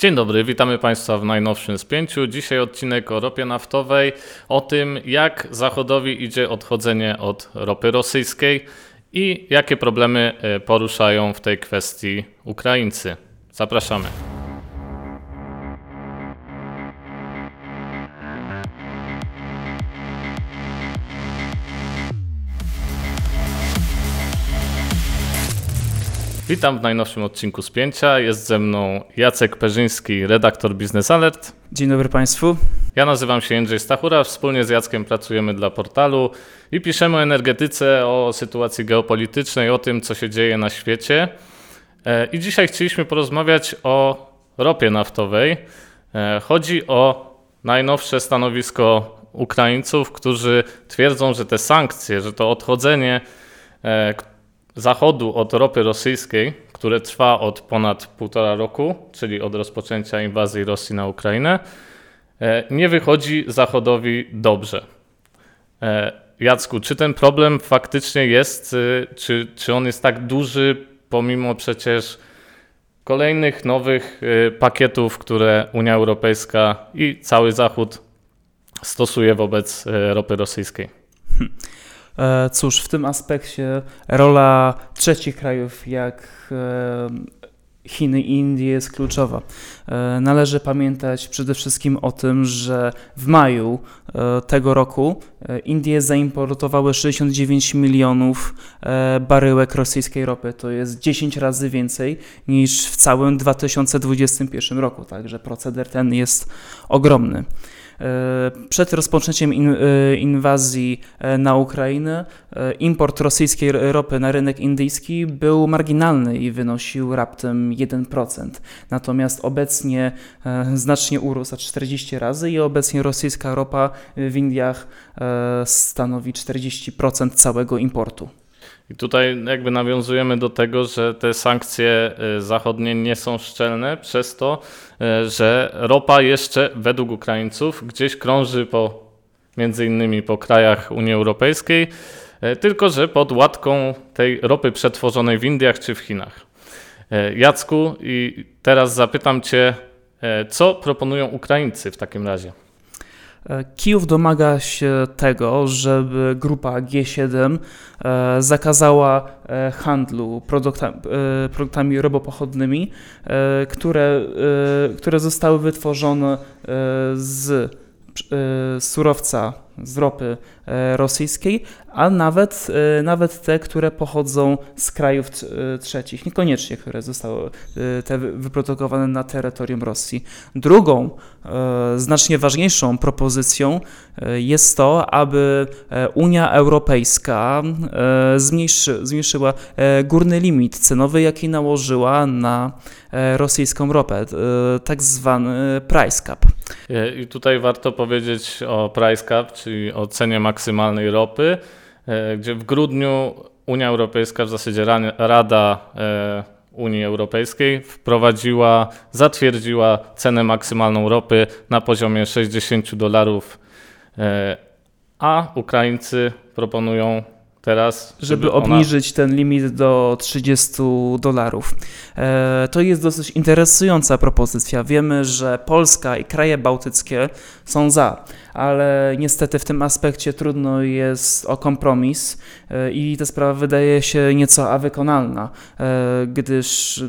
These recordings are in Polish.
Dzień dobry, witamy Państwa w najnowszym spięciu. Dzisiaj odcinek o ropie naftowej, o tym jak Zachodowi idzie odchodzenie od ropy rosyjskiej i jakie problemy e, poruszają w tej kwestii Ukraińcy. Zapraszamy. Witam w najnowszym odcinku Spięcia. Jest ze mną Jacek Perzyński, redaktor Business Alert. Dzień dobry Państwu. Ja nazywam się Jędrzej Stachura. Wspólnie z Jackiem pracujemy dla portalu i piszemy o energetyce, o sytuacji geopolitycznej, o tym, co się dzieje na świecie. E, I dzisiaj chcieliśmy porozmawiać o ropie naftowej. E, chodzi o najnowsze stanowisko Ukraińców, którzy twierdzą, że te sankcje, że to odchodzenie, e, Zachodu od ropy rosyjskiej, które trwa od ponad półtora roku, czyli od rozpoczęcia inwazji Rosji na Ukrainę, e, nie wychodzi Zachodowi dobrze. E, Jacku, czy ten problem faktycznie jest, e, czy, czy on jest tak duży, pomimo przecież kolejnych nowych pakietów, które Unia Europejska i cały Zachód stosuje wobec ropy rosyjskiej? Hmm. E, cóż, w tym aspekcie rola trzecich krajów, jak e, Chiny i Indie jest kluczowa. E, należy pamiętać przede wszystkim o tym, że w maju tego roku Indie zaimportowały 69 milionów baryłek rosyjskiej ropy. To jest 10 razy więcej niż w całym 2021 roku, także proceder ten jest ogromny. E, przed rozpoczęciem e, inwazji e, na Ukrainę import rosyjskiej ropy na rynek indyjski był marginalny i wynosił raptem 1%. Natomiast obecnie znacznie urósł, a 40 razy i obecnie rosyjska ropa w Indiach stanowi 40% całego importu. I tutaj jakby nawiązujemy do tego, że te sankcje y, zachodnie nie są szczelne przez to, y, że ropa jeszcze według Ukraińców gdzieś krąży po między innymi po krajach Unii Europejskiej, y, tylko że pod łatką tej ropy przetworzonej w Indiach czy w Chinach. Jacku, i teraz zapytam Cię, co proponują Ukraińcy w takim razie? E, Kijów domaga się tego, żeby grupa G7 e, zakazała e, handlu produktami robopochodnymi, które, które zostały wytworzone z surowca z ropy e, rosyjskiej, a nawet, e, nawet te, które pochodzą z krajów e, trzecich, niekoniecznie, które zostały te wyprodukowane na terytorium Rosji. Drugą, znacznie ważniejszą propozycją jest to, aby Unia Europejska zmniejszy, zmniejszyła górny limit cenowy, jaki nałożyła na rosyjską ropę, tak zwany price cap. I tutaj warto powiedzieć o price cap, czyli o cenie maksymalnej ropy, e, gdzie w grudniu Unia Europejska, w zasadzie Rada e, Unii Europejskiej wprowadziła, zatwierdziła cenę maksymalną ropy na poziomie 60 dolarów, e, a Ukraińcy proponują teraz. Żeby, żeby obniżyć ten limit do 30 dolarów. To jest dosyć interesująca propozycja. Wiemy, że Polska i kraje bałtyckie są za, ale niestety w tym aspekcie trudno jest o kompromis e, i ta sprawa wydaje się nieco awykonalna, e, gdyż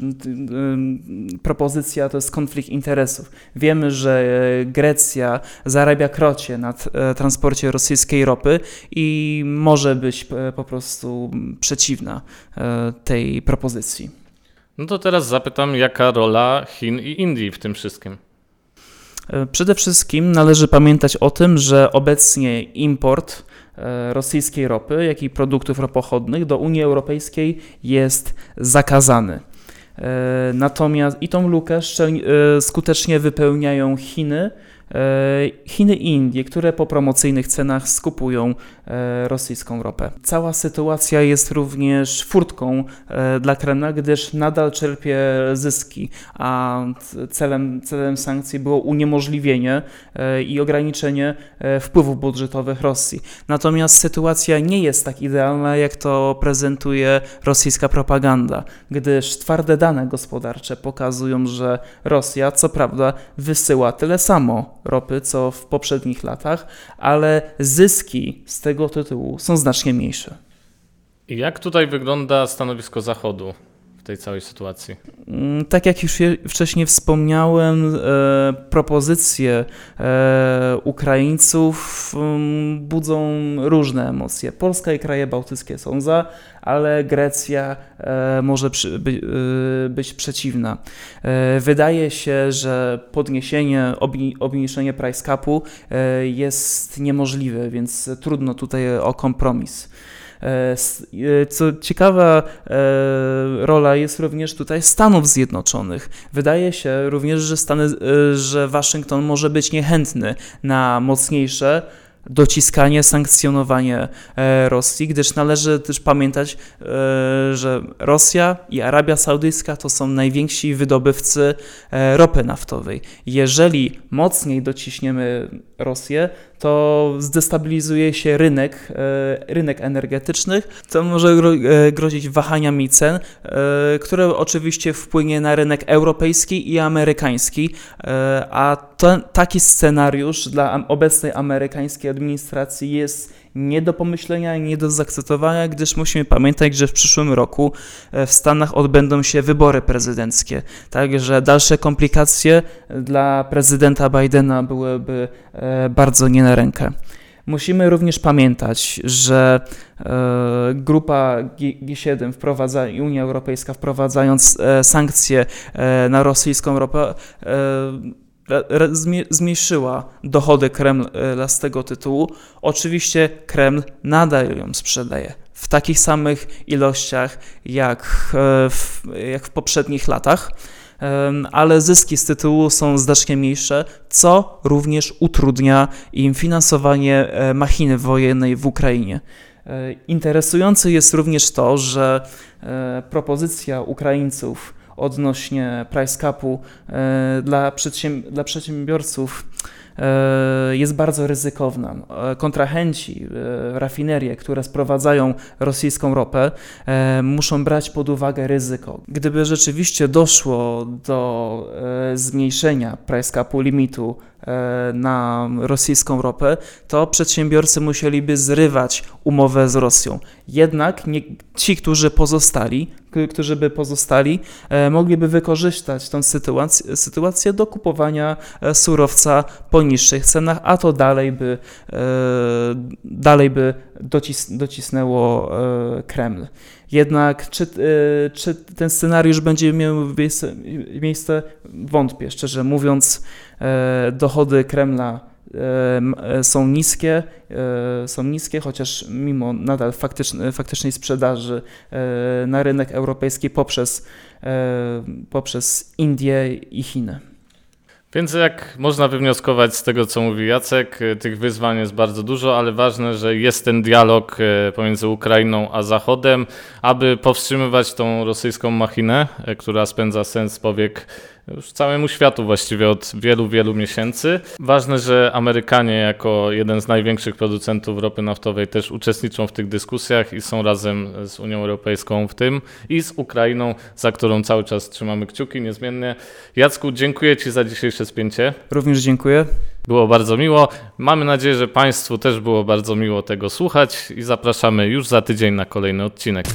propozycja to jest konflikt interesów. Wiemy, że Grecja zarabia krocie na transporcie rosyjskiej ropy i może być po prostu przeciwna e, tej propozycji. No to teraz zapytam, jaka rola Chin i Indii w tym wszystkim? E, przede wszystkim należy pamiętać o tym, że obecnie import e, rosyjskiej ropy, jak i produktów ropochodnych do Unii Europejskiej jest zakazany. Natomiast i tą lukę skutecznie wypełniają Chiny Chiny i Indie, które po promocyjnych cenach skupują rosyjską ropę. Cała sytuacja jest również furtką dla Kremla, gdyż nadal czerpie zyski, a celem, celem sankcji było uniemożliwienie i ograniczenie wpływów budżetowych Rosji. Natomiast sytuacja nie jest tak idealna, jak to prezentuje rosyjska propaganda, gdyż twarde dane gospodarcze pokazują, że Rosja co prawda wysyła tyle samo ropy co w poprzednich latach, ale zyski z tego tytułu są znacznie mniejsze. Jak tutaj wygląda stanowisko Zachodu? w tej całej sytuacji? Mm, tak jak już wcześniej wspomniałem, e, propozycje e, Ukraińców budzą różne emocje. Polska i kraje bałtyckie są za, ale Grecja e, może być przeciwna. Wydaje się, że podniesienie, obniżenie price capu jest niemożliwe, więc trudno tutaj o kompromis. E, e, co ciekawa e, rola jest również tutaj Stanów Zjednoczonych. Wydaje się również, że, Stany, że Waszyngton może być niechętny na mocniejsze dociskanie, sankcjonowanie Rosji, gdyż należy też pamiętać, że Rosja i Arabia Saudyjska to są najwięksi wydobywcy ropy naftowej. Jeżeli mocniej dociśniemy Rosję, to zdestabilizuje się rynek, e, rynek energetyczny, co może e, grozić wahaniami cen, e, które oczywiście wpłynie na rynek europejski i amerykański, a ten, taki scenariusz dla obecnej amerykańskiej administracji jest nie do pomyślenia i nie do zaakceptowania, gdyż musimy pamiętać, że w przyszłym roku w Stanach odbędą się wybory prezydenckie. Także dalsze komplikacje dla prezydenta Bidena byłyby bardzo nie na rękę. Musimy również pamiętać, że e, grupa G7 wprowadza, Unia Europejska wprowadzając e, sankcje e, na rosyjską ropę zmniejszyła dochody Kremla z tego tytułu. Oczywiście Kreml nadal ją sprzedaje w takich samych ilościach jak w, jak w poprzednich latach ale zyski z tytułu są znacznie mniejsze, co również utrudnia im finansowanie e, machiny wojennej w Ukrainie. E, interesujące jest również to, że e, propozycja Ukraińców odnośnie price capu dla, przedsięb dla przedsiębiorców E, jest bardzo ryzykowna. E, kontrahenci, e, rafinerie, które sprowadzają rosyjską ropę, muszą brać pod uwagę ryzyko. Gdyby rzeczywiście doszło do zmniejszenia price capu limitu na rosyjską ropę, to przedsiębiorcy musieliby zrywać umowę z Rosją. Jednak nie, ci, którzy pozostali, którzy by pozostali, e, mogliby wykorzystać tę sytuację, sytuację do kupowania e, surowca po niższych cenach, a to dalej by, e, dalej by docis, docisnęło Kreml. Jednak czy, czy ten scenariusz będzie miał miejsce? Wątpię, szczerze mówiąc. Dochody Kremla E, są niskie, e, są niskie, chociaż mimo nadal faktycznej, sprzedaży e, na rynek europejski poprzez, poprzez Indie i Chiny. Więc jak można wywnioskować z tego, co mówi Jacek, tych wyzwań jest bardzo dużo, ale ważne, że jest ten dialog pomiędzy Ukrainą a Zachodem, aby powstrzymywać tą rosyjską machinę, która spędza sens powiek już całemu światu właściwie od wielu, wielu miesięcy. Ważne, że Amerykanie jako jeden z największych producentów ropy naftowej też uczestniczą w tych dyskusjach i są razem z Unią Europejską w tym i z Ukrainą, za którą cały czas trzymamy kciuki niezmiennie. Jacku, dziękuję Ci za dzisiejsze spięcie. Również dziękuję. Było bardzo miło. Mamy nadzieję, że Państwu też było bardzo miło tego słuchać i zapraszamy już za tydzień na kolejny odcinek.